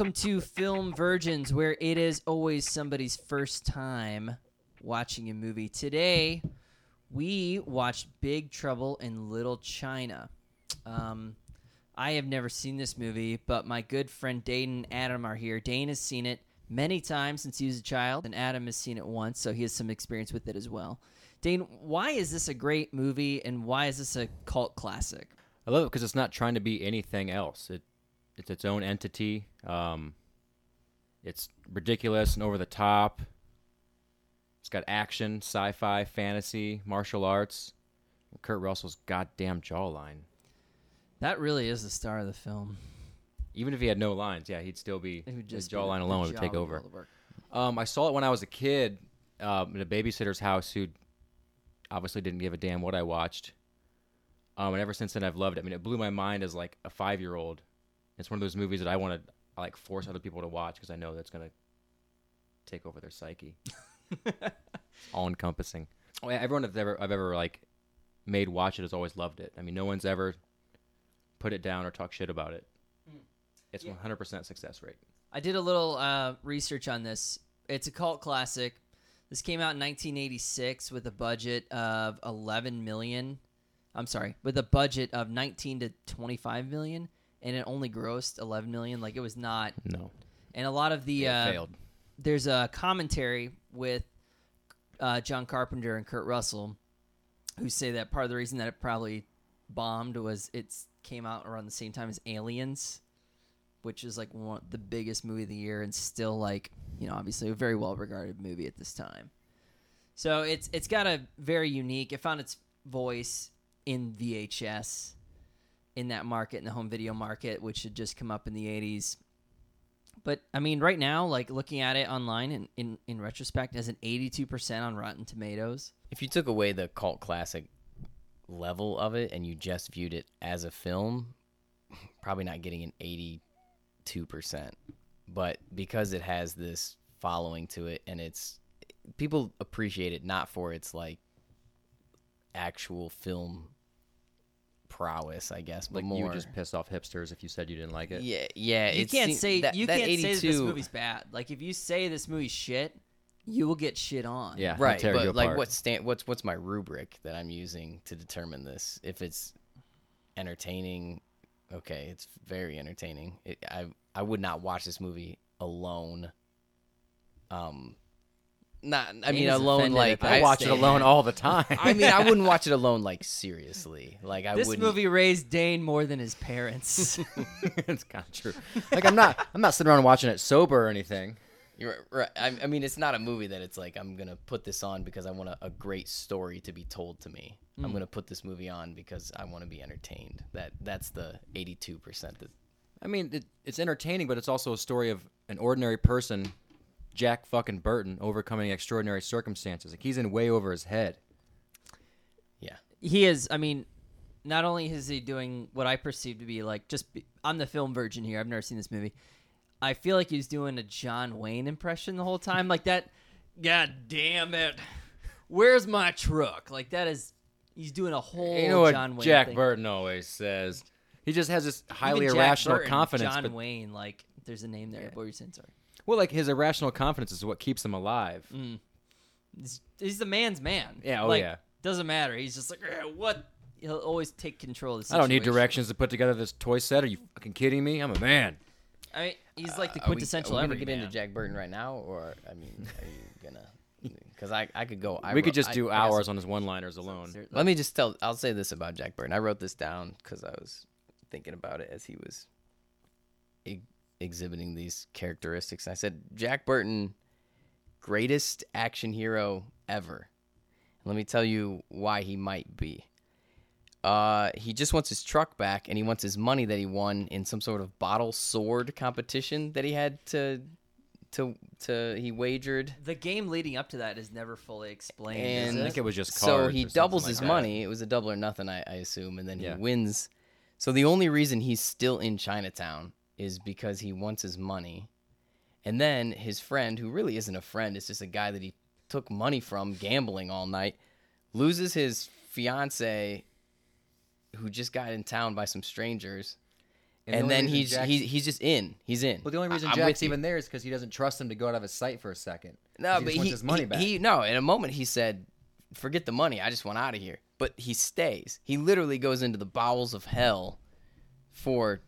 welcome to Film Virgins, where it is always somebody's first time watching a movie. Today, we watched Big Trouble in Little China. Um, I have never seen this movie, but my good friend Dayton and Adam are here. Dane has seen it many times since he was a child, and Adam has seen it once, so he has some experience with it as well. Dane, why is this a great movie, and why is this a cult classic? I love it because it's not trying to be anything else. It it's its own entity. Um, it's ridiculous and over the top. It's got action, sci-fi, fantasy, martial arts. Kurt Russell's goddamn jawline. That really is the star of the film. Even if he had no lines, yeah, he'd still be. Would his just be jawline the alone would take over. Um, I saw it when I was a kid um, in a babysitter's house who obviously didn't give a damn what I watched. Um, and ever since then, I've loved it. I mean, it blew my mind as like a five year old. It's one of those movies that I want to like force other people to watch because I know that's gonna take over their psyche. All encompassing. Oh, yeah, everyone that's ever I've ever like made watch it has always loved it. I mean, no one's ever put it down or talk shit about it. It's 100% success rate. I did a little uh, research on this. It's a cult classic. This came out in 1986 with a budget of 11 million. I'm sorry, with a budget of 19 to 25 million, and it only grossed 11 million. Like it was not. No, And a lot of the uh, failed. there's a commentary with uh, John Carpenter and Kurt Russell, who say that part of the reason that it probably bombed was it came out around the same time as Aliens, which is like one the biggest movie of the year and still like you know obviously a very well regarded movie at this time. So it's it's got a very unique. It found its voice in VHS, in that market, in the home video market, which had just come up in the '80s. But I mean, right now, like looking at it online in, in, in retrospect, as an 82% on Rotten Tomatoes. If you took away the cult classic level of it and you just viewed it as a film, probably not getting an 82%. But because it has this following to it and it's people appreciate it not for its like actual film prowess, I guess, but Like more you would just piss off hipsters if you said you didn't like it. yeah, yeah. You it can't seem- say that- you that can't say that this movie's bad. Like if you say this movie's shit, you will get shit on. Yeah, right tear you but like apart. what's stand what's what's my rubric that i'm using to determine this if it's entertaining okay it's very entertaining it, i i would not watch this movie alone um not i mean is alone offended like at that I watch it alone all the time. i mean i wouldn't watch it alone like seriously like i This wouldn't movie raised Dane more than his parents. it's kind of true. Like I'm not, I'm not sitting around watching it sober or anything. You're right. I, I mean, it's not a movie that it's like I'm gonna put this on because I want a, a great story to be told to me. Mm. I'm gonna put this movie on because I want to be entertained. That that's the 82 percent. That I mean, it, it's entertaining, but it's also a story of an ordinary person, Jack fucking Burton, overcoming extraordinary circumstances. Like he's in way over his head. yeah. he is. I mean, not only is he doing what I perceive to be like just. Be, I'm the film virgin here. I've never seen this movie. I feel like he's doing a John Wayne impression the whole time, like that. God damn it! Where's my truck? Like that is. He's doing a whole you know what John Wayne Jack thing. Burton always says. He just has this highly Even irrational Burton, confidence. John but, Wayne, like there's a name there. What were you saying? Sorry. Well, like his irrational confidence is what keeps him alive. He's, he's the man's man. Yeah, oh like, yeah. Doesn't matter. He's just like "Eh, what. He'll always take control of the I don't need directions to put together this toy set. Are you fucking kidding me? I'm a man. I mean, he's like the Are we- quintessential Are we, gonna everyman. get into Jack Burton right now, or I mean, are you gonna? Because I I could go. I we wrote- could just I- do I got hours some- on his one-liners alone. Let me just tell. I'll say this about Jack Burton. I wrote this down because I was thinking about it as he was e- exhibiting these characteristics. I said Jack Burton, greatest action hero ever. Let me tell you why he might be. Uh, he just wants his truck back, and he wants his money that he won in some sort of bottle sword competition that he had to to to he wagered The game leading up to that is never fully explained. and is I it? think it was just so he or doubles like his that. money. It was a double or nothing, I, I assume, and then Yeah. he wins. So the only reason he's still in Chinatown is because he wants his money, and then his friend, who really isn't a friend, it's just a guy that he took money from gambling all night, loses his fiance, who just got in town by some strangers, the and, only then he's Jack's- he's he's just in. He's in. Well, the only reason I'm Jack's even there is because he doesn't trust him to go out of his sight for a second. No, he but he, his money he, back. he no. In a moment, he said, "Forget the money. I just want out of here." But he stays. He literally goes into the bowels of hell for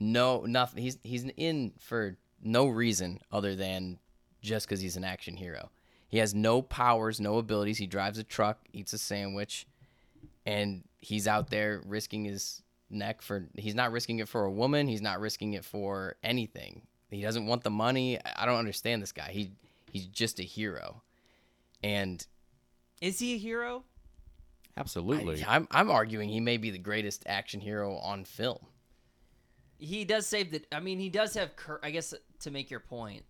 no nothing. He's he's in for no reason other than just because he's an action hero. He has no powers, no abilities. He drives a truck, eats a sandwich, and he's out there risking his neck for. He's not risking it for a woman. He's not risking it for anything. He doesn't want the money. I I don't understand this guy. He he's just a hero, and is he a hero? Absolutely. I, I'm I'm arguing he may be the greatest action hero on film. He does save the. I mean, he does have. Cur- I guess to make your point,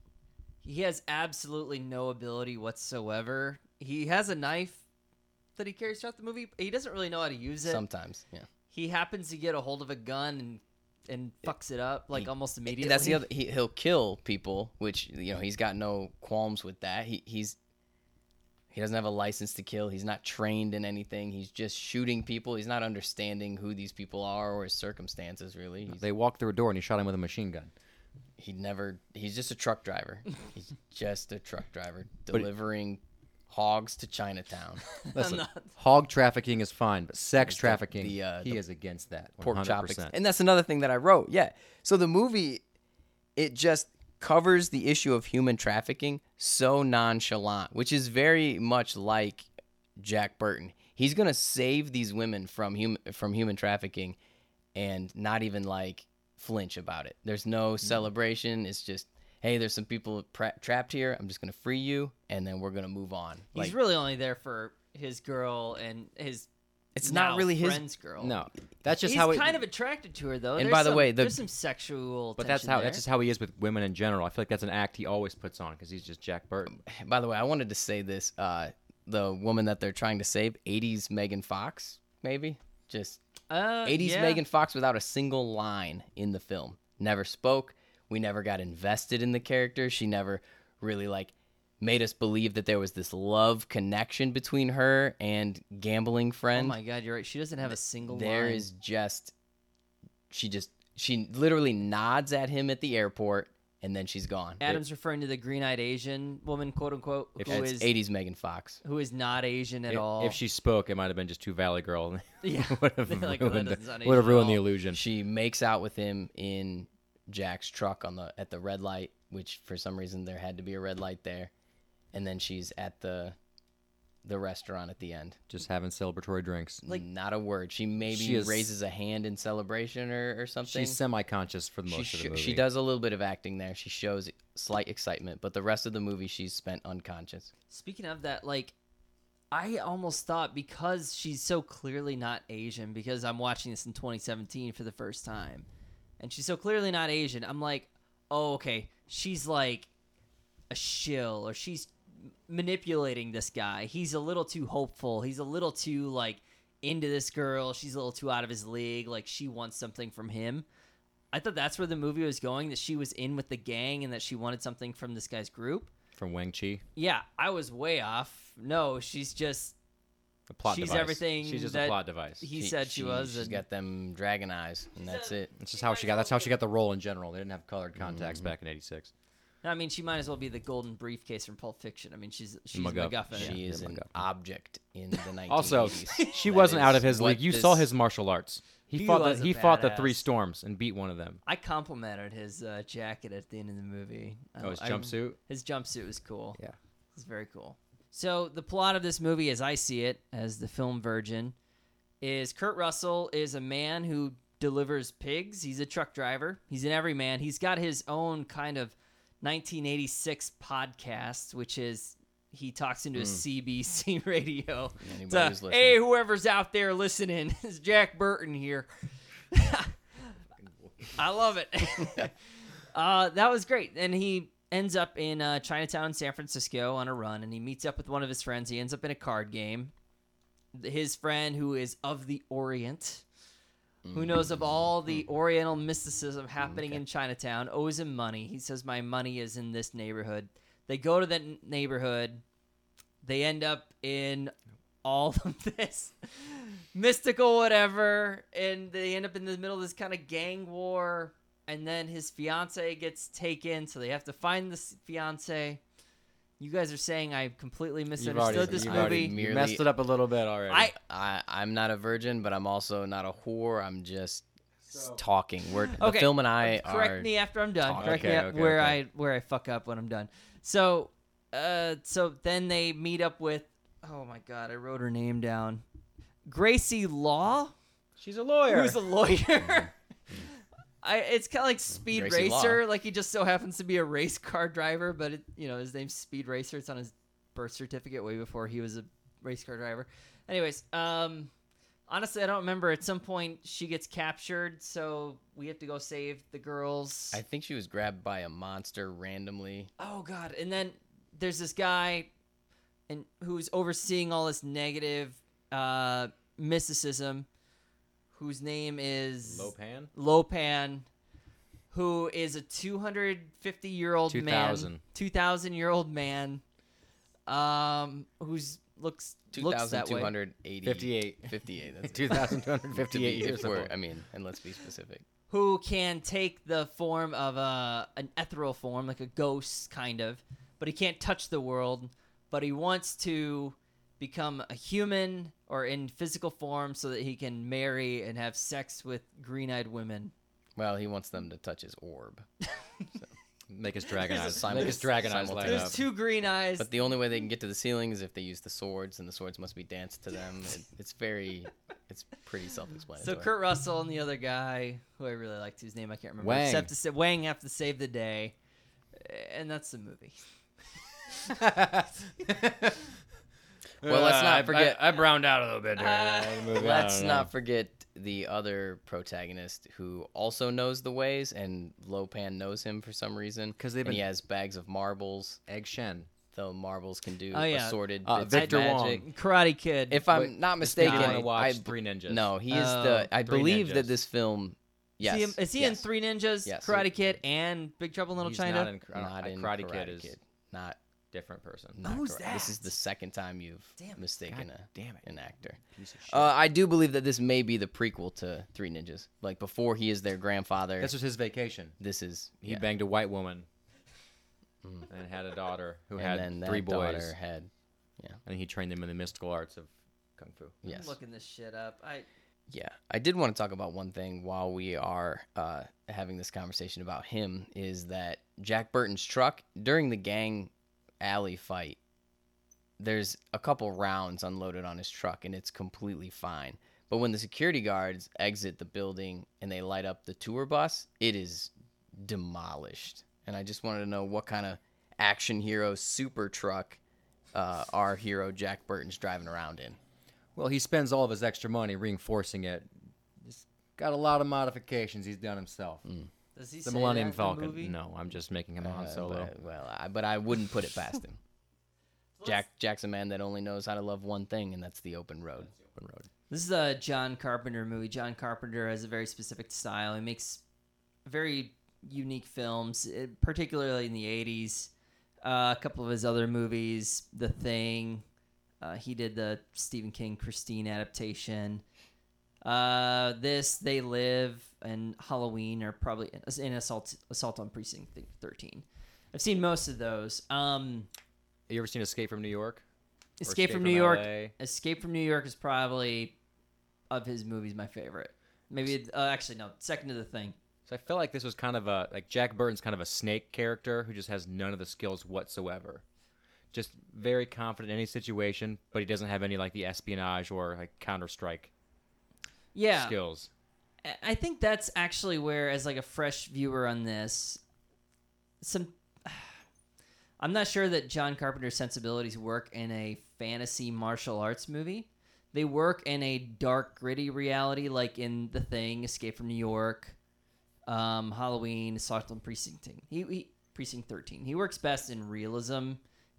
he has absolutely no ability whatsoever. He has a knife that he carries throughout the movie. but He doesn't really know how to use it. Sometimes, yeah. he happens to get a hold of a gun and and fucks it up like He- almost immediately. That's the other. He, he'll kill people, which you know he's got no qualms with that. He he's he doesn't have a license to kill. He's not trained in anything. He's just shooting people. He's not understanding who these people are or his circumstances. Really, he's, They walked through a door and he shot him with a machine gun. he never. He's just a truck driver. he's just a truck driver But- delivering hogs to Chinatown. Listen, not- hog trafficking is fine, but sex the- trafficking, the, uh, he the is against that. 100%. pork chop. ex- And that's another thing that I wrote. Yeah. So the movie, it just covers the issue of human trafficking so nonchalant, which is very much like Jack Burton. He's gonna save these women from human from human trafficking, and not even like flinch about it. There's no mm-hmm. celebration. It's just. Hey, there's some people pra- trapped here. I'm just gonna free you, and then we're gonna move on. He's Like, really only there for his girl and his. It's now not really his friend's girl. No, that's just He's how it. kind of attracted to her though. And There's by the some- way, the- there's some sexual. but that's how there. that's just how he is with women in general. I feel like that's an act he always puts on because he's just Jack Burton. By the way, I wanted to say this. Uh, the woman that they're trying to save, 80s Megan Fox, maybe? Just uh, 80s yeah. Megan Fox without a single line in the film. Never spoke. We never got invested in the character. She never really, like, made us believe that there was this love connection between her and gambling friend. Oh friend. my god, you're right. She doesn't have a single. There line. is just, she just, she literally nods at him at the airport and then she's gone. Adam's referring to the green-eyed Asian woman, quote unquote, If who It's is 80s Megan Fox. who is not Asian at If, all. if she spoke, it might have been just too Valley Girl. Yeah. would have They're like, "Oh, that ruined, doesn't sound would have ruined the illusion. She makes out with him in Jack's truck on the at the red light, which for some reason there had to be a red light there, and then she's at the the restaurant at the end. Just having celebratory drinks. Like not a word. She maybe She is- raises a hand in celebration or, or something. She's semi-conscious for the she, most of the movie. she does a little bit of acting there. She shows slight excitement, but the rest of the movie she's spent unconscious. Speaking of that, like, I almost thought because she's so clearly not Asian, because I'm watching this in 2017 for the first time, and she's so clearly not Asian, I'm like, oh, okay, she's like a shill, or she's manipulating this guy. He's a little too hopeful. He's a little too, like, into this girl. She's a little too out of his league. Like, she wants something from him. I thought that's where the movie was going, that she was in with the gang and that she wanted something from this guy's group. from Wang Chi. Yeah, I was way off. No, she's just A plot She's device. everything She's just that a plot device. he said she, was. She's and- got them dragon eyes, and that's it. It's just how she got. That's how she got the role in general. They didn't have colored contacts Mm-hmm. back in '86. I mean, she might as well be the golden briefcase from Pulp Fiction. I mean, she's she's MacGuff- MacGuffin. She Yeah, is an object in the 1980s. Also, she That wasn't out of his what league. You this- saw his martial arts. He, He fought. was The, a he fought the three badass. storms and beat one of them. I complimented his uh, jacket at the end of the movie. Oh, his I- jumpsuit. His jumpsuit was cool. Yeah. It's very cool. So the plot of this movie, as I see it, as the film virgin, is Kurt Russell is a man who delivers pigs. He's a truck driver. He's an everyman. He's got his own kind of 1986 podcast, which is he talks into a CBC radio. Anybody It's a, who's listening. hey, whoever's out there listening, it's Jack Burton here. I love it. uh, that was great, and he ends up in uh, Chinatown, San Francisco, on a run, and he meets up with one of his friends. He ends up in a card game. His friend, who is of the Orient, who mm. knows of all the mm. Oriental mysticism happening in Chinatown, owes him money. He says, "My money is in this neighborhood." They go to that neighborhood. They end up in all of this mystical whatever, and they end up in the middle of this kind of gang war. And then his fiance gets taken, so they have to find this fiance. You guys are saying I completely misunderstood already, this movie. Merely- you messed it up a little bit already. I I, I'm not a virgin, but I'm also not a whore. I'm just s- talking. We're, the Okay, film and I correct are. me after I'm done. talking. Correct me Okay, at okay, where okay. I where I fuck up when I'm done. So, uh, so then they meet up with. Oh my god, I wrote her name down. Gracie Law, She's a lawyer. who's a lawyer. I, it's kind of like Speed Gracie Law. Racer. Like he just so happens to be a race car driver, but it, you know his name's Speed Racer. It's on his birth certificate way before he was a race car driver. Anyways, um, honestly, I don't remember. At some point, she gets captured, so we have to go save the girls. I think she was grabbed by a monster randomly. oh god! And then there's this guy, and who's overseeing all this negative uh, mysticism, whose name is Lo Pan. Lopan, who is a 250 year old man, 2000. 2,000 year old man, um, who's looks looks that way. 2,280. 58. 58. That's 2,258 years old. I mean, and let's be specific. who can take the form of a an ethereal form, like a ghost kind of, but he can't touch the world. But he wants to become a human or in physical form so that he can marry and have sex with green-eyed women. Well, he wants them to touch his orb. Make his dragon eyes. Simul- Make his dragon eyes light There's up. two green eyes. But the only way they can get to the ceiling is if they use the swords, and the swords must be danced to them. It, it's very, it's pretty self-explanatory. So Kurt Russell and the other guy, who I really liked, whose name I can't remember, Wang. except to say Wang have to save the day, and that's the movie. Well, let's not forget- I, I browned out a little bit during. Let's don't know. forget the other protagonist who also knows the ways, and Lo Pan knows him for some reason. 'Cause they've and he has bags of marbles. Egg Shen. The marbles can do Oh, yeah. assorted Uh, bits Victor of Wong. magic. Karate Kid. If I'm Wait, not mistaken, wanna I, Three Ninjas. no, he is Oh, the. I Three believe that this film. Yes, is he, is he in. Three Ninjas, Yes. Karate Kid, and Big Trouble in Little He's China? not in, don't- in Karate, Karate, Kid is Not. Different person. not Who's correct. This is the second time you've Damn mistaken God a, damn it. an actor. Piece of shit. Uh, I do believe that this may be the prequel to Three Ninjas. Like before he is their grandfather. This was his vacation. this is he yeah. banged a white woman and had a daughter who and had then that three boys, daughter had and he trained them in the mystical arts of kung fu. yes. I'm looking this shit up. I Yeah, I did want to talk about one thing while we are uh, having this conversation about him is that Jack Burton's truck during the gang alley fight, there's a couple rounds unloaded on his truck and it's completely fine. But when the security guards exit the building and they light up the tour bus, it is demolished. And I just wanted to know what kind of action hero super truck uh, our hero Jack Burton's driving around in. Well, he spends all of his extra money reinforcing it. He's got a lot of modifications he's done himself. Does he The say Millennium that in the Falcon. movie? No, I'm just making him Uh, on solo. But, well, I, but I wouldn't put it past him. Jack Jack's a man that only knows how to love one thing, and that's the open road. Open road. This is a John Carpenter movie. John Carpenter has a very specific style. He makes very unique films, eh, particularly in the 80s. Uh, a couple of his other movies, The Thing. Uh, he did the Stephen King Christine adaptation. Uh, this, They Live, and Halloween are probably in Assault Assault on Precinct 13. I've seen most of those. Um, You ever seen Escape from New York? Or Escape, from New York. LA? Escape from New York is probably of his movies my favorite. Maybe uh, actually no, second to the thing. So I feel like this was kind of a like Jack Burton's kind of a snake character who just has none of the skills whatsoever. Just very confident in any situation, but he doesn't have any like the espionage or like Counter Strike Yeah, skills. I- think that's actually where, as like a fresh viewer on this, some I'm not sure that John Carpenter's sensibilities work in a fantasy martial arts movie. They work in a dark, gritty reality, like in The Thing, Escape from New York, um, Halloween, on Precinct. He, he Precinct 13. He works best in realism,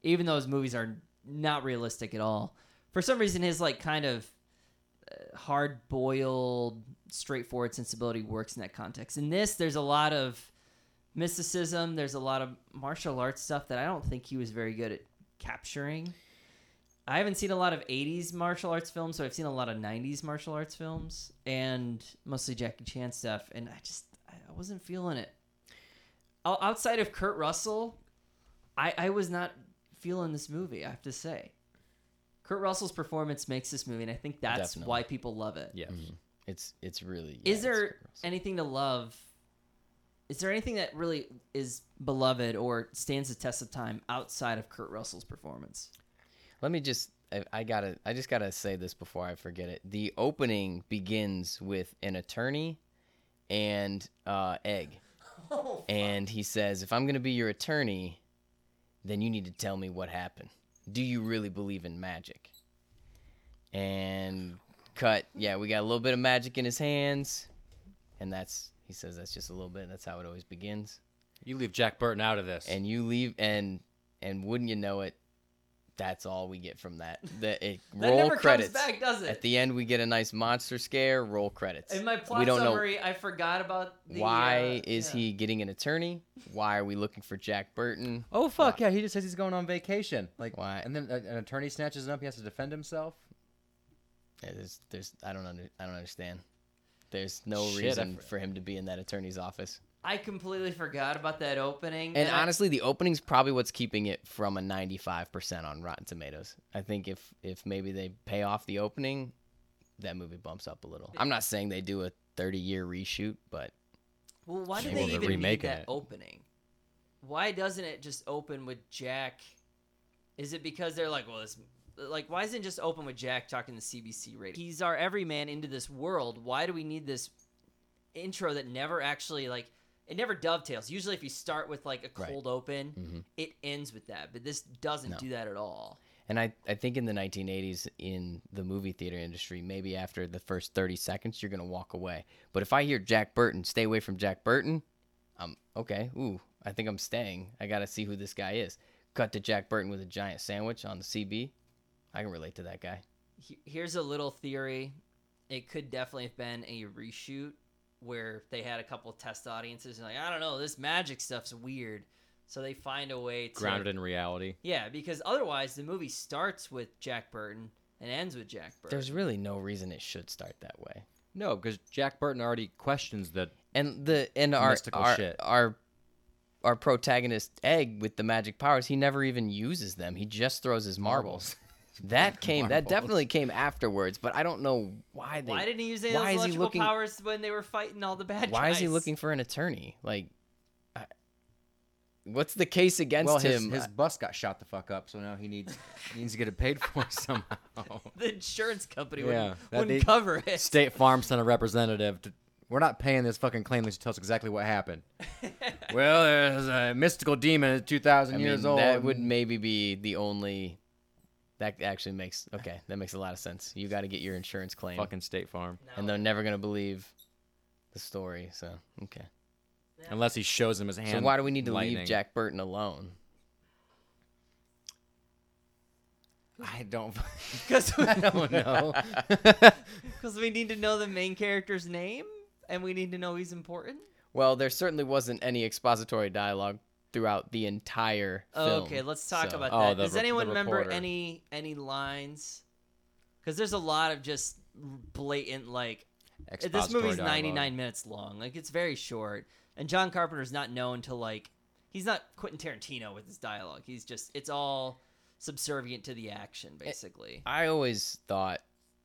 even though his movies are not realistic at all. For some reason, his like kind of hard boiled, straightforward sensibility works in that context. In this, there's a lot of mysticism. There's a lot of martial arts stuff that I don't think he was very good at capturing. I haven't seen a lot of 80s martial arts films, so I've seen a lot of 90s martial arts films and mostly Jackie Chan stuff, and I just I wasn't feeling it. Outside of Kurt Russell, I I was not feeling this movie. I have to say, Kurt Russell's performance makes this movie, and I think that's Definitely. why people love it. Yes. It's it's really. Is yeah, it's there anything to love? Is there anything that really is beloved or stands the test of time outside of Kurt Russell's performance? Let me just. I, I gotta. I just gotta say this before I forget it. The opening begins with an attorney and uh, egg, and he says, "If I'm gonna be your attorney, then you need to tell me what happened. Do you really believe in magic?" And cut. Yeah, we got a little bit of magic in his hands, and that's. He says that's just a little bit. That's how it always begins. You leave Jack Burton out of this. and you leave and and wouldn't you know it that's all we get from that the it, That roll never credits comes back, does it? at the end we get a nice monster scare roll credits In my plot we don't summary, I forgot about know the, why uh, is yeah. he getting an attorney why are we looking for jack burton Oh fuck yeah! He just says he's going on vacation. Like Why? And then an attorney snatches him up. He has to defend himself. Yeah, there's, there's i don't under, i don't understand there's no Shit, reason for- for him to be in that attorney's office I completely forgot about that opening. and I- honestly the opening's probably what's keeping it from a 95% on rotten tomatoes i think if if maybe they pay off the opening that movie bumps up a little i'm not saying they do a 30 year reshoot but well, why do Maybe they they're even need that it. opening? Why doesn't it just open with Jack? Is it because they're like, well, this, like, why isn't it just open with Jack talking to CBC radio? He's our everyman into this world. Why do we need this intro that never actually like? It never dovetails. Usually, if you start with like a Right. cold open, Mhm. it ends with that. But this doesn't No. do that at all. And I, I think in the 1980s in the movie theater industry, maybe after the first 30 seconds, you're going to walk away. But if I hear Jack Burton, stay away from Jack Burton, I'm okay. Ooh, I think I'm staying. I got to see who this guy is. Cut to Jack Burton with a giant sandwich on the CB. I can relate to that guy. Here's a little theory. It could definitely have been a reshoot where they had a couple test audiences and like, I don't know, this magic stuff's weird. So they find a way to Grounded in reality. Yeah, because otherwise the movie starts with Jack Burton and ends with Jack Burton. There's really no reason it should start that way. No, because Jack Burton already questions that. And the and our our, shit. our our protagonist Egg with the magic powers, he never even uses them. He just throws his marbles. That came that Marbles. definitely came afterwards, but I don't know why they why didn't he use any why of is those he electrical looking- powers when they were fighting all the bad why guys? Why is he looking for an attorney? Like I, what's the case against well, his, him? his bus got shot the fuck up, so now he needs he needs to get it paid for somehow. The insurance company Yeah, wouldn't, wouldn't they- cover it. State Farm sent a representative to. We're not paying this fucking claim unless you tell us exactly what happened. well, there's a mystical demon 2,000 years mean, old. that would maybe be the only that actually makes okay, that makes a lot of sense. You got to get your insurance claim Fucking State Farm. and they're never going to believe the story, so okay. Unless he shows him his hand. So why do we need to lightning. leave Jack Burton alone? I don't. Because I don't know. because we need to know the main character's name and we need to know he's important. Well, there certainly wasn't any expository dialogue throughout the entire film. okay, let's talk so- about Oh, that. the Does re- anyone remember any any lines? Because there's a lot of just blatant like this Expository movie's dialogue. 99 minutes long. Like it's very short, and John Carpenter's not known to like he's not Quentin Tarantino with his dialogue. He's just it's all subservient to the action basically. I always thought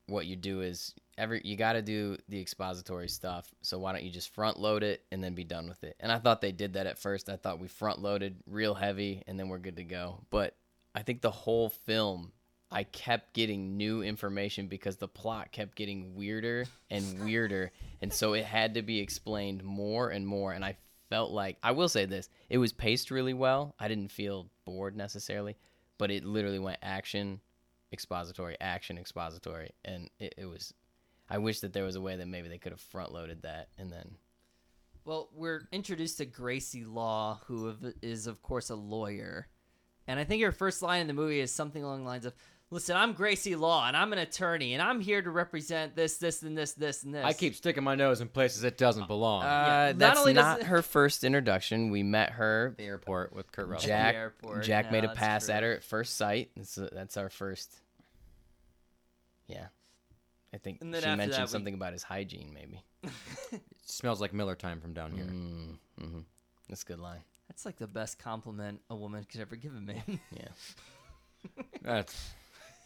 what you do is every you got to do the expository stuff. So why don't you just front load it and then be done with it? And I thought they did that at first. I thought we front loaded real heavy and then we're good to go. But I think the whole film I kept getting new information because the plot kept getting weirder and weirder and so it had to be explained more and more and I felt like I will say this, it was paced really well. I didn't feel bored necessarily, but it literally went action expository, action, expository, and it, it was. I wish that there was a way that maybe they could have front loaded that and then. Well, we're introduced to Gracie Law, who is of- course, a lawyer. And I think her first line in the movie is something along the lines of Listen, I'm Gracie Law, and I'm an attorney, and I'm here to represent this, this, and this, this, and this. I keep sticking my nose in places it doesn't belong. Uh, not that's only not it- her first introduction. We met her. the airport with Kurt Russell. Jack- Jack airport. Jack No, made a pass true. at her at first sight. That's, that's our first. Yeah, I think And then she after mentioned that, we- something about his hygiene. Maybe. smells like Miller time from down here. Mm, hmm That's a good line. That's like the best compliment a woman could ever give a man. Yeah, That's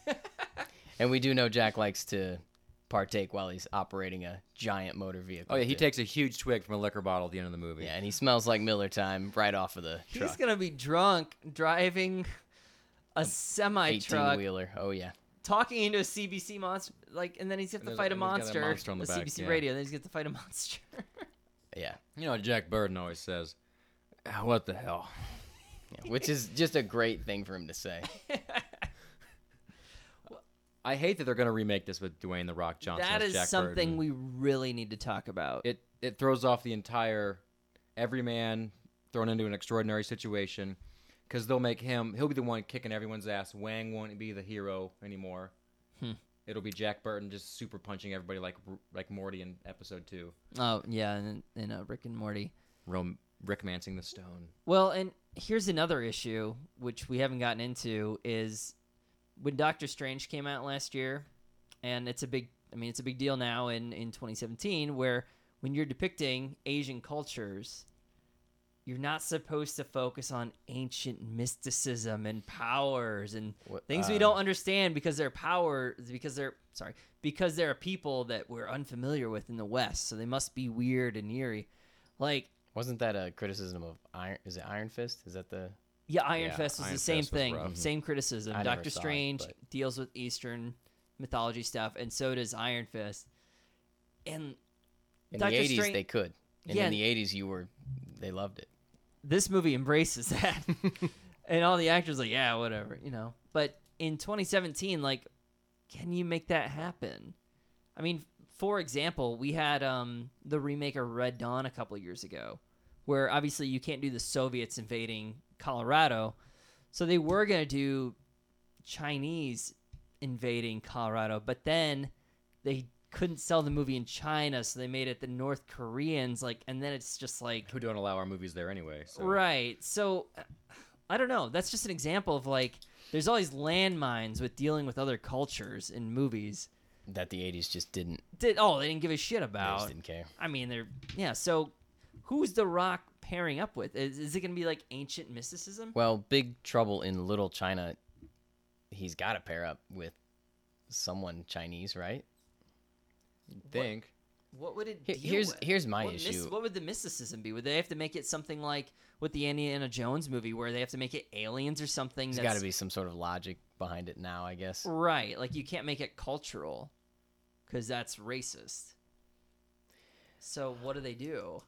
and we do know Jack likes to partake while he's operating a giant motor vehicle. oh yeah, he too. takes a huge twig from a liquor bottle at the end of the movie. Yeah, and he smells like Miller time right off of the He's truck. gonna be drunk driving a semi Eighteen truck, wheeler. Oh yeah. Talking into a CBC monster, like, and then he's got to fight a and a monster, monster on the a back, CBC yeah. radio. Then he's got to fight a monster. Yeah. You know what Jack Burton always says? "Ah, What the hell? yeah. Which is just a great thing for him to say. I hate that they're going to remake this with Dwayne the Rock Johnson. that is Jack something Burton. we really need to talk about. it it throws off the entire every man thrown into an extraordinary situation because they'll make him he'll be the one kicking everyone's ass. Wang won't be the hero anymore. Hmm. It'll be Jack Burton just super punching everybody like like Morty in episode two. oh yeah, and, and uh, Rick and Morty. Rom- Rick Mancing the Stone. Well, and here's another issue which we haven't gotten into is when Doctor Strange came out last year, and it's a big. I mean, it's a big deal now in in 2017 where when you're depicting Asian cultures, you're not supposed to focus on ancient mysticism and powers and What- things we uh, don't understand because they're power because they're sorry because they're a people that we're unfamiliar with in the West, so they must be weird and eerie. Like Wasn't that a criticism of Iron? Is it Iron Fist? Is that the? Yeah, Iron Yeah, Fist was Iron the same Fist thing, rough. same criticism. I Doctor saw it, Strange but- deals with Eastern mythology stuff, and so does Iron Fist. And In Doctor the '80s, Strange- they could. And Yeah. in the '80s, you were. They loved it. This movie embraces that, and all the actors like, yeah, whatever, you know. But in 2017, like, can you make that happen? I mean, for example, we had um the remake of Red Dawn a couple years ago, where obviously you can't do the Soviets invading Colorado, so they were gonna do Chinese invading Colorado, but then they couldn't sell the movie in China, so they made it the North Koreans like, and then it's just like Who don't allow our movies there anyway? So. Right. So uh, I don't know. That's just an example of like there's all these landmines with dealing with other cultures in movies. That the '80s just didn't. Did oh they didn't give a shit They just about. didn't care. I mean they're yeah. So who's The Rock pairing up with? Is, is it gonna be like ancient mysticism? Well, Big Trouble in Little China. He's got to pair up with someone Chinese, right? Think. What would it? Here- deal here's- with? here's my what mys- issue. what would the mysticism be? Would they have to make it something like with the Indiana Jones movie, where they have to make it aliens or something? There's that's got to be some sort of logic behind it now, I guess. Right. Like you can't make it cultural because that's racist. So what do they do?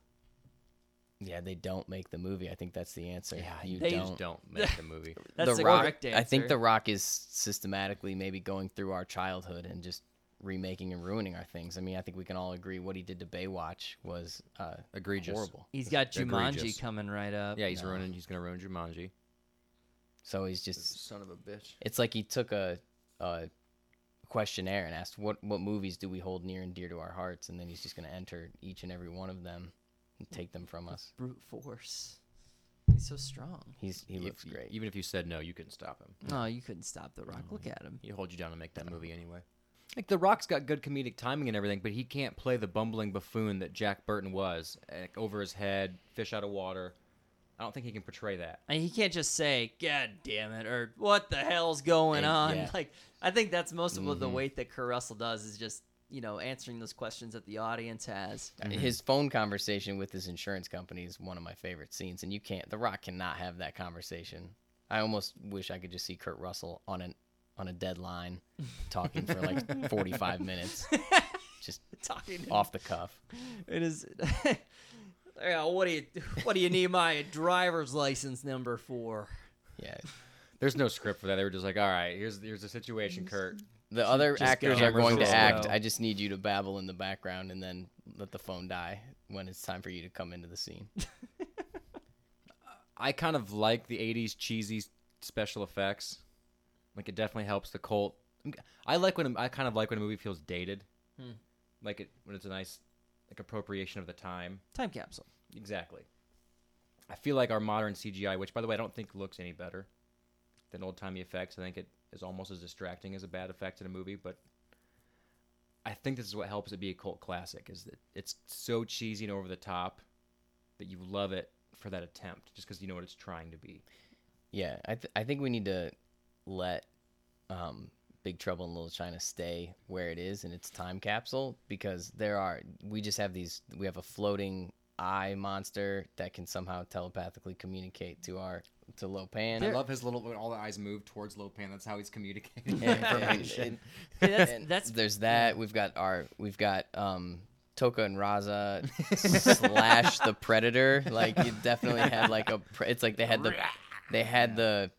Yeah, they don't make the movie. I think that's the answer. Yeah, you they They don't. just don't make the movie. That's the the Rock. correct answer. I think The Rock is systematically maybe going through our childhood and just remaking and ruining our things. I mean, I think we can all agree what he did to Baywatch was uh, Egregious. horrible. he's got Jumanji Egregious. coming right up. Yeah, he's No. ruining. He's gonna ruin Jumanji. So he's just. Son of a bitch. It's like he took a, a questionnaire and asked what what movies do we hold near and dear to our hearts, and then he's just going to enter each and every one of them and take them from us. Brute force. He's so strong. He's he looks great. Even if you said no, you couldn't stop him. No, you couldn't stop the Rock. Look at him. He'd hold you down to make that movie anyway. Like The Rock's got good comedic timing and everything, but he can't play the bumbling buffoon that Jack Burton was, like, over his head, fish out of water. I don't think he can portray that. And he can't just say "God damn it" or "What the hell's going Eh, on?" yeah. Like I think that's most of what the weight that Kurt Russell does is just you know answering those questions that the audience has. His phone conversation with his insurance company is one of my favorite scenes, and you can't. The Rock cannot have that conversation. I almost wish I could just see Kurt Russell on an on a deadline, talking for like forty five minutes, just Talking off the cuff. It is. yeah, what do you what do you need my driver's license number for? Yeah, There's no script for that. They were just like, all right, here's here's the situation, Kurt. The other just actors are going to act. go. I just need you to babble in the background and then let the phone die when it's time for you to come into the scene. I kind of like the '80s cheesy special effects. Like it definitely helps the cult. I like when I kind of like when a movie feels dated, Hmm. like it when it's a nice like appropriation of the time. Time capsule. Exactly. I feel like our modern CGI, which by the way I don't think looks any better than old timey effects. I think it is almost as distracting as a bad effect in a movie, but I think this is what helps it be a cult classic is that it's so cheesy and over the top that you love it for that attempt just because you know what it's trying to be. Yeah, I th- I think we need to let um, Big Trouble in Little China stay where it is in its time capsule because there are we just have these we have a floating eye monster that can somehow telepathically communicate to our to Lo Pan. I love his little when all the eyes move towards Lo Pan. That's how he's communicating And- information. and- Yeah, that's, and that's there's that. We've got our we've got um Toka and Raza slash the Predator. Like you definitely had like a. pre- It's like they had the they had the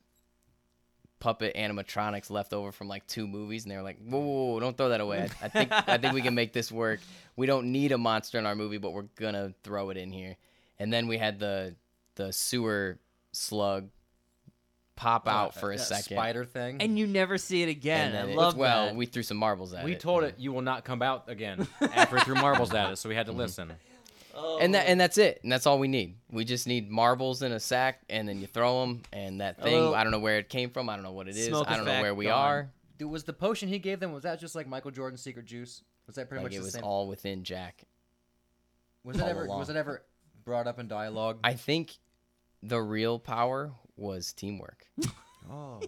puppet animatronics left over from like two movies, and they were like, "Whoa, whoa, whoa, don't throw that away." I, I think I think we can make this work. We don't need a monster in our movie, but we're gonna throw it in here. And then we had the the sewer slug pop oh, out for a That second. spider thing. and you never see it again. and then I it- love well, that. we threw some marbles at it. We it. told it you will not come out again after we threw marbles at it, so we had to mm-hmm. listen. And that and that's it and that's all we need we just need marbles in a sack and then you throw them and that thing little i don't know where it came from i don't know what it is smoke i don't know effect where we gone. are Dude, was the potion he gave them was that just like Michael Jordan's secret juice? Was that pretty like much it the was same? all within jack was it all ever along. was it ever brought up in dialogue? i think the real power was teamwork oh,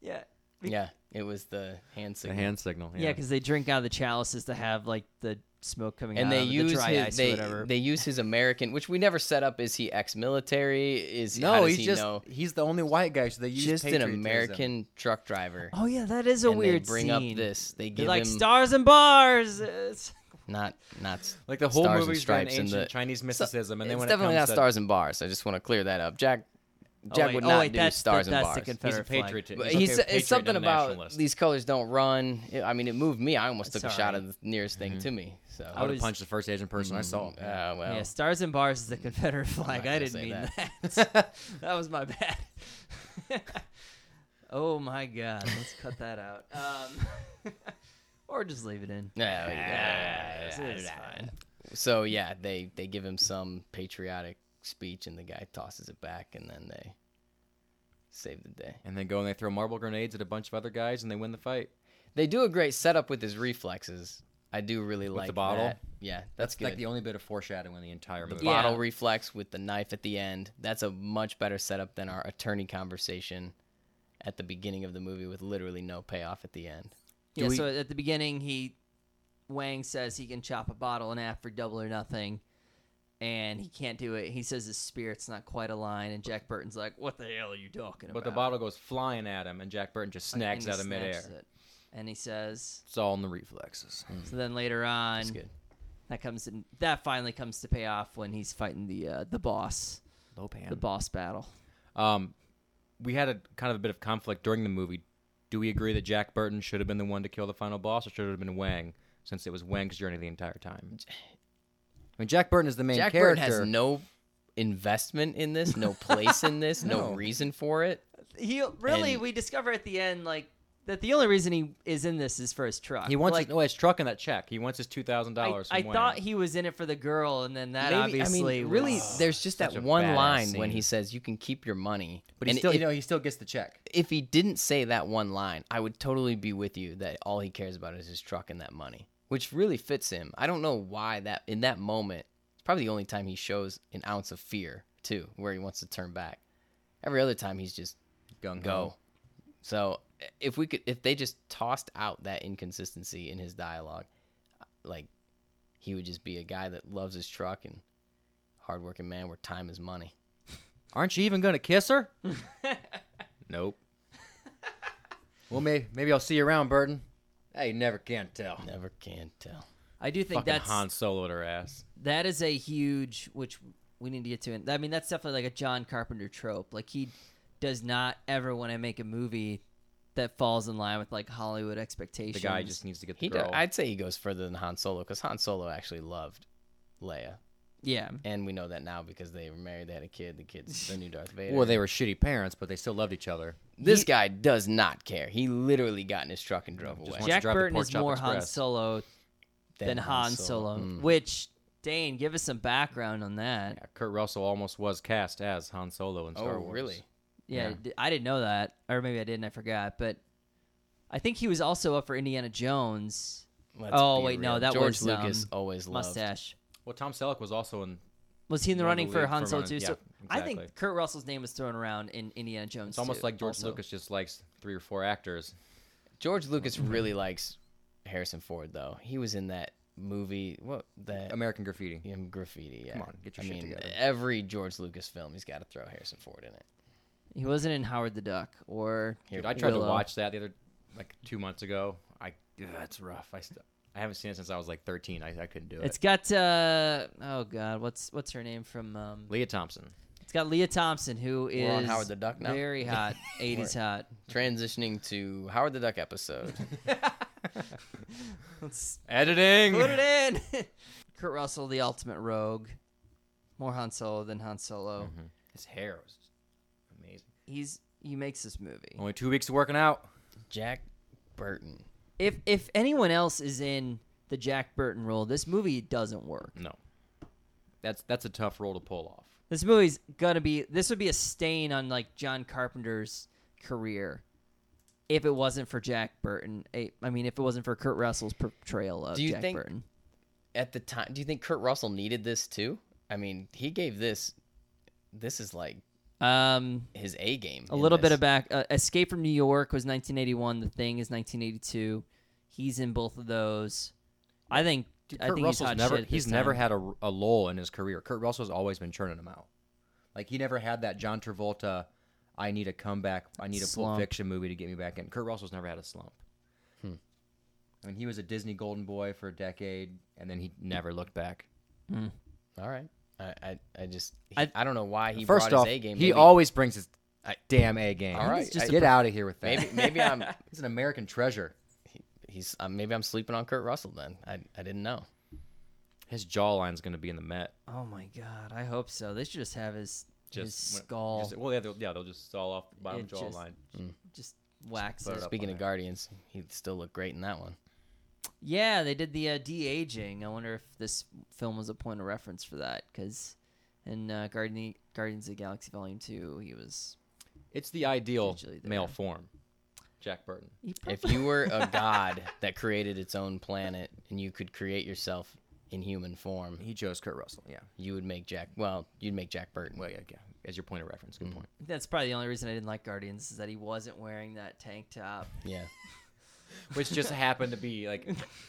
yeah. yeah it was the hand signal. The signal hand signal. Yeah, because they drink out of the chalices to have like the smoke coming and out they of use the dry his ice they, or whatever. they use his american which we never set up is he ex-military is how no, does he's he just know he's the only white guy. So they use just an american truck driver oh yeah, that is a and weird they bring scene. up this they They're give like him stars and bars. It's- not not Like the whole Stars and movie's been Stripes and ancient the- Chinese So, mysticism, and then it's when definitely it not comes to, stars and bars. I just want to clear that up. Jack, Jack wait, would oh, not wait, do that's stars the, and that's bars. the he's a Confederate flag. patriot. But He's, he's, okay with it's something and about these colors don't run. It- I mean, it moved me. I almost took a shot Sorry. at the nearest thing to me. So I would was- have punched the first Asian person I saw. uh, well, Yeah, stars and bars is the Confederate flag. I didn't mean that. that. that was my bad. oh my god, let's cut that out. Um, or just leave it in. yeah, yeah, It's- it's fine. So yeah, they they give him some patriotic speech, and the guy tosses it back, and then they save the day. And then go and they throw marble grenades at a bunch of other guys, and they win the fight. They do a great setup with his reflexes. I do really With like the bottle? that. Yeah, that's, That's good. like the only bit of foreshadowing in the entire the movie. Yeah. bottle reflex with the knife at the end. That's a much better setup than our attorney conversation at the beginning of the movie with literally no payoff at the end. Yeah, we- so at the beginning, he Wang says he can chop a bottle in half for double or nothing, and he can't do it. He says his spirit's not quite aligned, and Jack Burton's like, "What the hell are you talking about?" But the bottle goes flying at him, and Jack Burton just snags out of midair. it. and he says. It's all in the reflexes. So then later on, that comes in. That finally comes to pay off when he's fighting the uh, the boss, the boss battle. Um, we had a kind of a bit of conflict during the movie. Do we agree that Jack Burton should have been the one to kill the final boss, or should it have been Wang, since it was Wang's journey the entire time? I mean, Jack Burton is the main Jack character. Burton has no investment in this, no place in this, no. No. reason for it. He really, And- we discover at the end like that the only reason he is in this is for his truck. He wants like. his, no, his truck and that check. He wants his two thousand dollars. I thought he was in it for the girl, and then that Maybe- obviously I mean, really, was- there's just that one badass line when he says, "You can keep your money," but he and still, if, you know, he still gets the check. if he didn't say that one line, I would totally be with you that all he cares about is his truck and that money, which really fits him. I don't know why that in that moment, it's probably the only time he shows an ounce of fear too, where he wants to turn back. Every other time he's just Gung go. So if we could, if they just tossed out that inconsistency in his dialogue, like he would just be a guy that loves his truck and hardworking man where time is money. Aren't you even gonna kiss her? nope. Well, maybe maybe I'll see you around, Burton. Hey, never can tell. Never can tell. I do think Fucking that's Han Soloed her ass. that is a huge which we need to get to. And I mean, that's definitely like a John Carpenter trope. Like he does not ever want to make a movie that falls in line with like Hollywood expectations. The guy just needs to get the He, do, girl. I'd say he goes further than Han Solo because Han Solo actually loved Leia, yeah. and we know that now because they were married, they had a kid. The kid's the new Darth Vader. Well, they were shitty parents, but they still loved each other. This guy does not care. He literally got in his truck and drove just away. wants- Jack drive the Burton Pork is Chop more Han Express. Solo than Han Solo, Mm. which Dane, give us some background on that. Yeah, Kurt Russell almost was cast as Han Solo in Star Oh, Wars. really? Yeah, Yeah. d- I didn't know that, or maybe I didn't. I forgot. But I think he was also up for Indiana Jones. Let's Oh, be wait, no, real. that George was, Lucas um, always loved. Mustache. Well, Tom Selleck was also in. Was he in the One of the running for lead Han Solo too? yeah, so I think. Kurt Russell's name was thrown around in Indiana Jones. It's almost too, like George also. Lucas just likes three or four actors. George Lucas really likes Harrison Ford, though. He was in that movie. What the American Graffiti. yeah, graffiti? Yeah. Come on, get your I shit mean, together. every George Lucas film, he's got to throw Harrison Ford in it. He wasn't in Howard the Duck or Dude, I tried Willow. to watch that the other like two months ago. I ugh, that's rough. I st- I haven't seen it since I was like 13. I, I couldn't do it. It's got uh oh god, what's what's her name from um Lea Thompson. It's got Lea Thompson who is We're on Howard the Duck now? Very hot, 80s hot. Transitioning to Howard the Duck episode. Let's Editing. put it in. Kurt Russell, the ultimate rogue. More Han Solo than Han Solo. Mhm. His hair was just amazing. He's he makes this movie. Only two weeks of working out. Jack Burton. If if anyone else is in the Jack Burton role, this movie doesn't work. No, that's that's a tough role to pull off. This movie's gonna be this would be a stain on like John Carpenter's career if it wasn't for Jack Burton. I mean, if it wasn't for Kurt Russell's portrayal of Do you Jack think- Burton. At the time, do you think Kurt Russell needed this too? I mean, he gave this. This is like Um, his A game. a in little bit this. of back. Uh, Escape from New York was 1981. The Thing is 1982. He's in both of those. I think. Dude, I Kurt think Russell's he's never he's this never had a, a lull in his career. Kurt Russell's always been churning them out. Like he never had that John Travolta. I need a comeback. I need a Pulp Fiction movie to get me back in. Kurt Russell's never had a slump. Hmm. I mean, he was a Disney Golden Boy for a decade, and then he never looked back. All right. I I, I just I, I- I don't know why he First brought off, his A game. he Maybe- always brings his I- damn A game. All right, just I- get out of here with that. maybe maybe I'm he's an American treasure. he's uh, maybe I'm sleeping on Kurt Russell then. I I didn't know. His jawline's going to be in the Met. Oh my god! I hope so. They should just have his his Just when- skull. just- well, yeah, they'll, yeah, they'll just saw off the bottom It just- jawline. just wax put it. it up Speaking of there. Guardians, he'd still looked great in that one. Yeah, they did the uh, de aging. I wonder if this film was a point of reference for that because in uh, Guardian Guardians of the Galaxy Volume Two, he was. It's the ideal male form. Jack Burton. If you were a god that created its own planet and you could create yourself in human form, He chose Kurt Russell. Yeah. you would make Jack. Well, you'd make Jack Burton. Well, yeah, yeah. As your point of reference. Good point. that's probably the only reason I didn't like Guardians is that he wasn't wearing that tank top. Yeah. Which just happened to be like,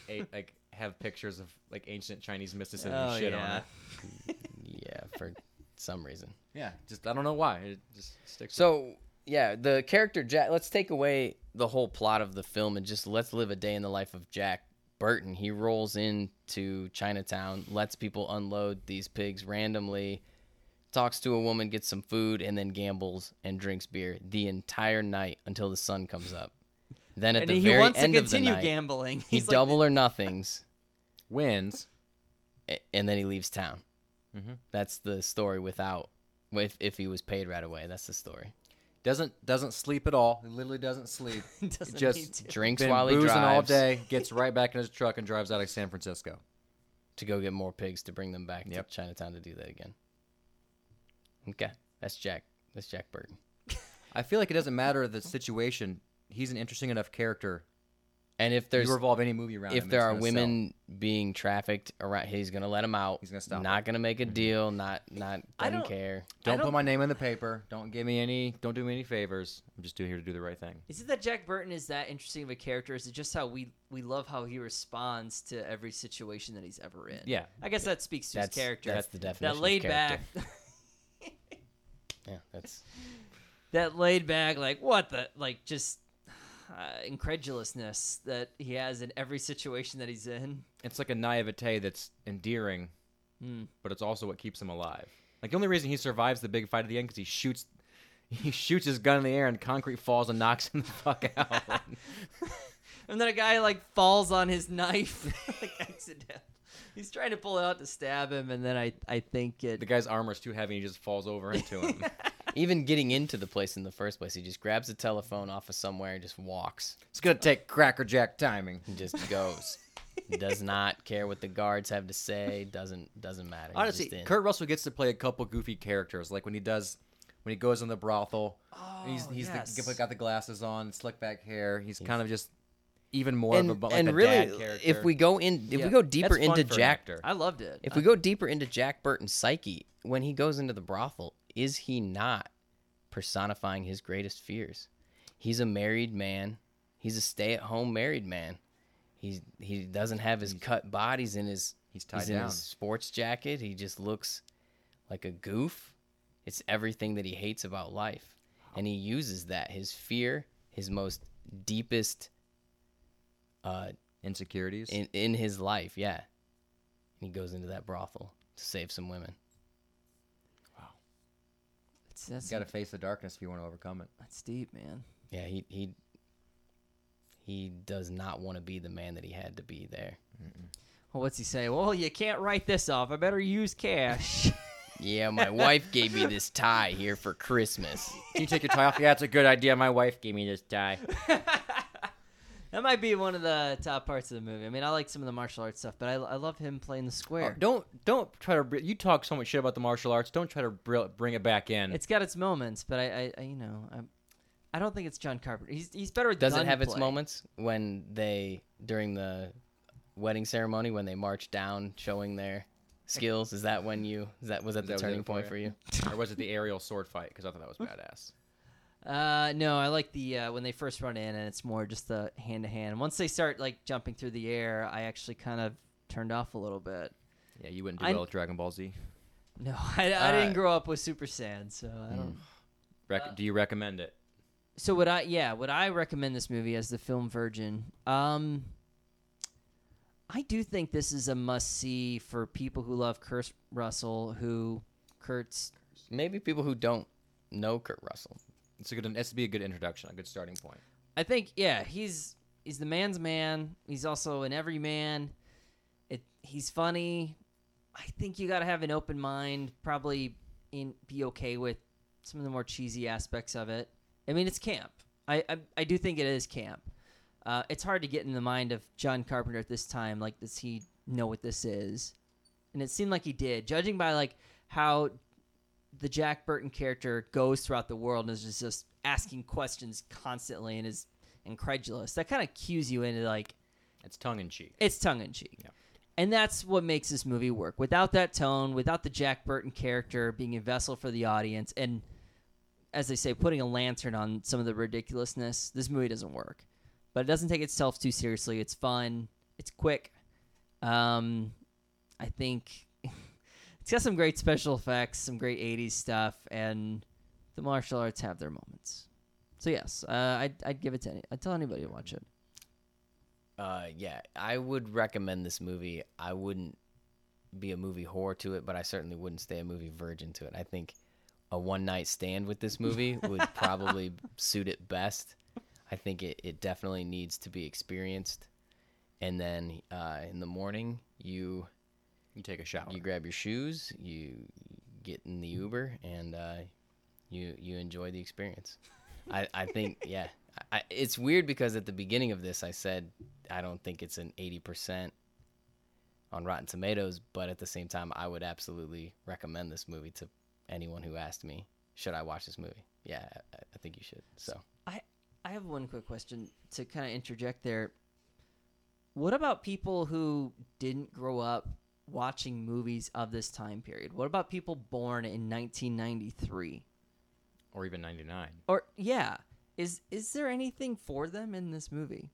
a, like have pictures of like ancient Chinese mysticism Oh, shit yeah. on it. Yeah, for some reason. Yeah. Just I don't know why it just sticks. So yeah, the character Jack. Let's take away the whole plot of the film and just let's live a day in the life of Jack Burton. He rolls into Chinatown, lets people unload these pigs randomly, talks to a woman, gets some food, and then gambles and drinks beer the entire night until the sun comes up. Then at and the he very wants to end of the continue night, gambling. he He's like, double or nothings, wins. a- and then he leaves town. Mhm. That's the story. Without, if if he was paid right away, that's the story. Doesn't doesn't sleep at all. He literally doesn't sleep. doesn't just need to. Drinks Been while he boozing drives. all day. Gets right back in his truck and drives out of San Francisco. to go get more pigs to bring them back Yep. to Chinatown to do that again. Okay, that's Jack. That's Jack Burton. I feel like it doesn't matter the situation. He's an interesting enough character. And if there's you revolve any movie around if him, there are gonna women being trafficked around, he's gonna let them out. He's gonna stop Not it. gonna make a mm-hmm. deal. Not not I doesn't don't- care. sell. I Don't put my name in the paper. Don't give me any. Don't do me any favors. I'm just doing here to do the right thing. Is it that Jack Burton is that interesting of a character? Is it just how we we love how he responds to every situation that he's ever in? Yeah. I guess that speaks to That's his character. That's the definition. that of laid back. Yeah, that's that laid back, like what the like just uh, incredulousness that he has in every situation that he's in. It's like a naivete that's endearing, Hmm. but it's also what keeps him alive. Like the only reason he survives the big fight at the end because he shoots, he shoots his gun in the air and concrete falls and knocks him the fuck out. And then a guy like falls on his knife, like accident. He's trying to pull it out to stab him, and then I I think it. the guy's armor's too heavy and he just falls over into him. Even getting into the place in the first place, he just grabs a telephone off of somewhere and just walks. It's gonna take crackerjack timing. He just goes. Does not care what the guards have to say. Doesn't doesn't matter. He's Honestly. Kurt Russell gets to play a couple goofy characters, like when he does when he goes in the brothel. he's he's oh, yes. the, got the glasses on, slick back hair. He's kind of just even more and, of a, like and a really, dad character. if we go in, if Yeah, we go deeper that's into for Jack. I loved it. if we go deeper into Jack Burton's psyche, when he goes into the brothel, is he not personifying his greatest fears? He's a married man. He's a stay-at-home married man. He's he doesn't have his cut bodies in his He's tied he's in his sports jacket. He just looks like a goof. It's everything that he hates about life. And he uses that, his fear, his most deepest uh insecurities. in, in his life, yeah. And he goes into that brothel to save some women. It's, that's, you got to face the darkness if you want to overcome it. that's deep, man. Yeah, he he he does not want to be the man that he had to be there. Well, what's he say? Well, you can't write this off. I better use cash. Yeah, my wife gave me this tie here for Christmas. Can you take your tie off? Yeah, it's a good idea. My wife gave me this tie. that might be one of the top parts of the movie. I mean, I like some of the martial arts stuff, but I, I love him playing the square. Oh, don't don't try to. br- You talk so much shit about the martial arts. Don't try to br- bring it back in. It's got its moments, but I, I, I you know, I, I don't think it's John Carpenter. He's he's better with Does it have its moments when they during the wedding ceremony when they march down showing their skills? Is that when you is that was that, the that what turning did for point you? for you? or was it the aerial sword fight? Because I thought that was badass. Uh, no, I like the uh, when they first run in, and it's more just the hand to hand. Once they start like jumping through the air, I actually kind of turned off a little bit. Yeah, you wouldn't do I- well with Dragon Ball Z. No, I, I Uh, didn't grow up with Super Saiyan, so I don't. Rec- do you recommend it? So would I? Yeah, would I recommend this movie as the film virgin? Um, I do think this is a must see for people who love Kurt Russell, who Kurt's. Maybe people who don't know Kurt Russell. It's a good. It's to be a good introduction, a good starting point. I think yeah, he's he's the man's man. He's also an everyman. It he's funny. I think you got to have an open mind. Probably in be okay with some of the more cheesy aspects of it. I mean, it's camp. I I, I do think it is camp. Uh, it's hard to get in the mind of John Carpenter at this time. Like, does he know what this is? And it seemed like he did, judging by like how the Jack Burton character goes throughout the world and is just, asking questions constantly and is incredulous. That kind of cues you into like It's tongue in cheek. it's tongue in cheek. Yeah. And that's what makes this movie work. Without that tone, without the Jack Burton character being a vessel for the audience, and as they say, putting a lantern on some of the ridiculousness, this movie doesn't work. But it doesn't take itself too seriously. It's fun. It's quick. Um, I think it's got some great special effects, some great '80s stuff, and the martial arts have their moments. So yes, uh, I'd, I'd give it to any. I'd tell anybody to watch it. Uh, yeah, I would recommend this movie. I wouldn't be a movie whore to it, but I certainly wouldn't stay a movie virgin to it. I think a one night stand with this movie would probably suit it best. I think it, it definitely needs to be experienced. And then uh, in the morning, you You take a shower. you grab your shoes, you get in the Uber, and uh, you you enjoy the experience. I, I think yeah, I, it's weird because at the beginning of this I said I don't think it's an eighty percent on Rotten Tomatoes, but at the same time I would absolutely recommend this movie to anyone who asked me should I watch this movie. Yeah, I, I think you should. So I I have one quick question to kind of interject there. What about people who didn't grow up watching movies of this time period? What about people born in 1993? or even 99. Or yeah, is is there anything for them in this movie?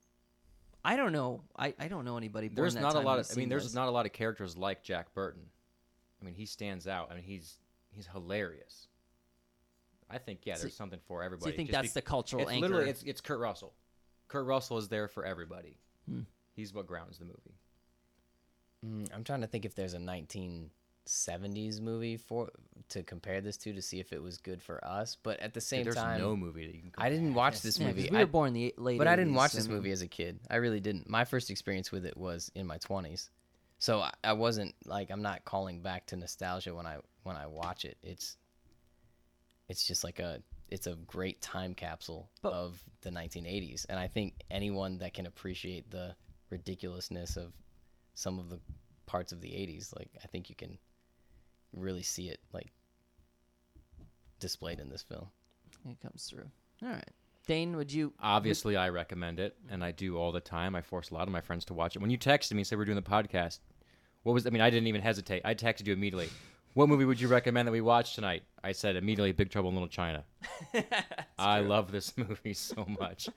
I don't know. I, I don't know anybody. Born There's not a lot of. I mean, there's this. not a lot of characters like Jack Burton. I mean, he stands out. I mean, he's he's hilarious. I think yeah, So- there's something for So everybody. you think Just that's be- the cultural it's anchor? literally it's it's Kurt Russell. Kurt Russell is there for everybody. Hmm. He's what grounds the movie. Mm, I'm trying to think if there's a 1970s movie for to compare this to to see if it was good for us. But at the same time There's time, no movie that you can. I didn't watch this Yeah, 'cause movie. we I- were born the late. but I didn't watch this I mean- movie as a kid. I really didn't. My first experience with it was in my 20s. So I, I wasn't like I'm not calling back to nostalgia when I when I watch it. It's it's just like a it's a great time capsule But- of the 1980s and I think anyone that can appreciate the ridiculousness of some of the parts of the 80s like I think you can really see it like displayed in this film. It comes through. All right, Dane, would you? Obviously, I recommend it, and I do all the time. I force a lot of my friends to watch it. When you texted me and said we're doing the podcast, what was? I mean, I didn't even hesitate. I texted you immediately. What movie would you recommend that we watch tonight? I said immediately, Big Trouble in Little China. I love this movie so much.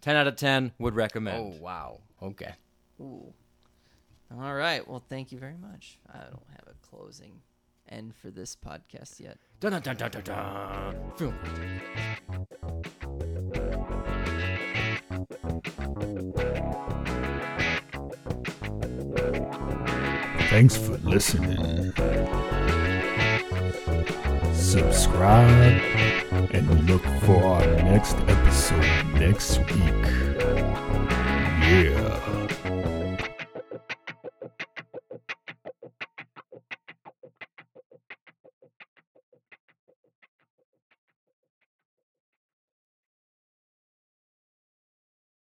Ten out of ten would recommend. Oh wow. Okay. Ooh. All right. Well, thank you very much. I don't have a closing end for this podcast yet. Dun, dun, dun, dun, dun, dun. Film. Thanks for listening. Subscribe and look for our next episode next week.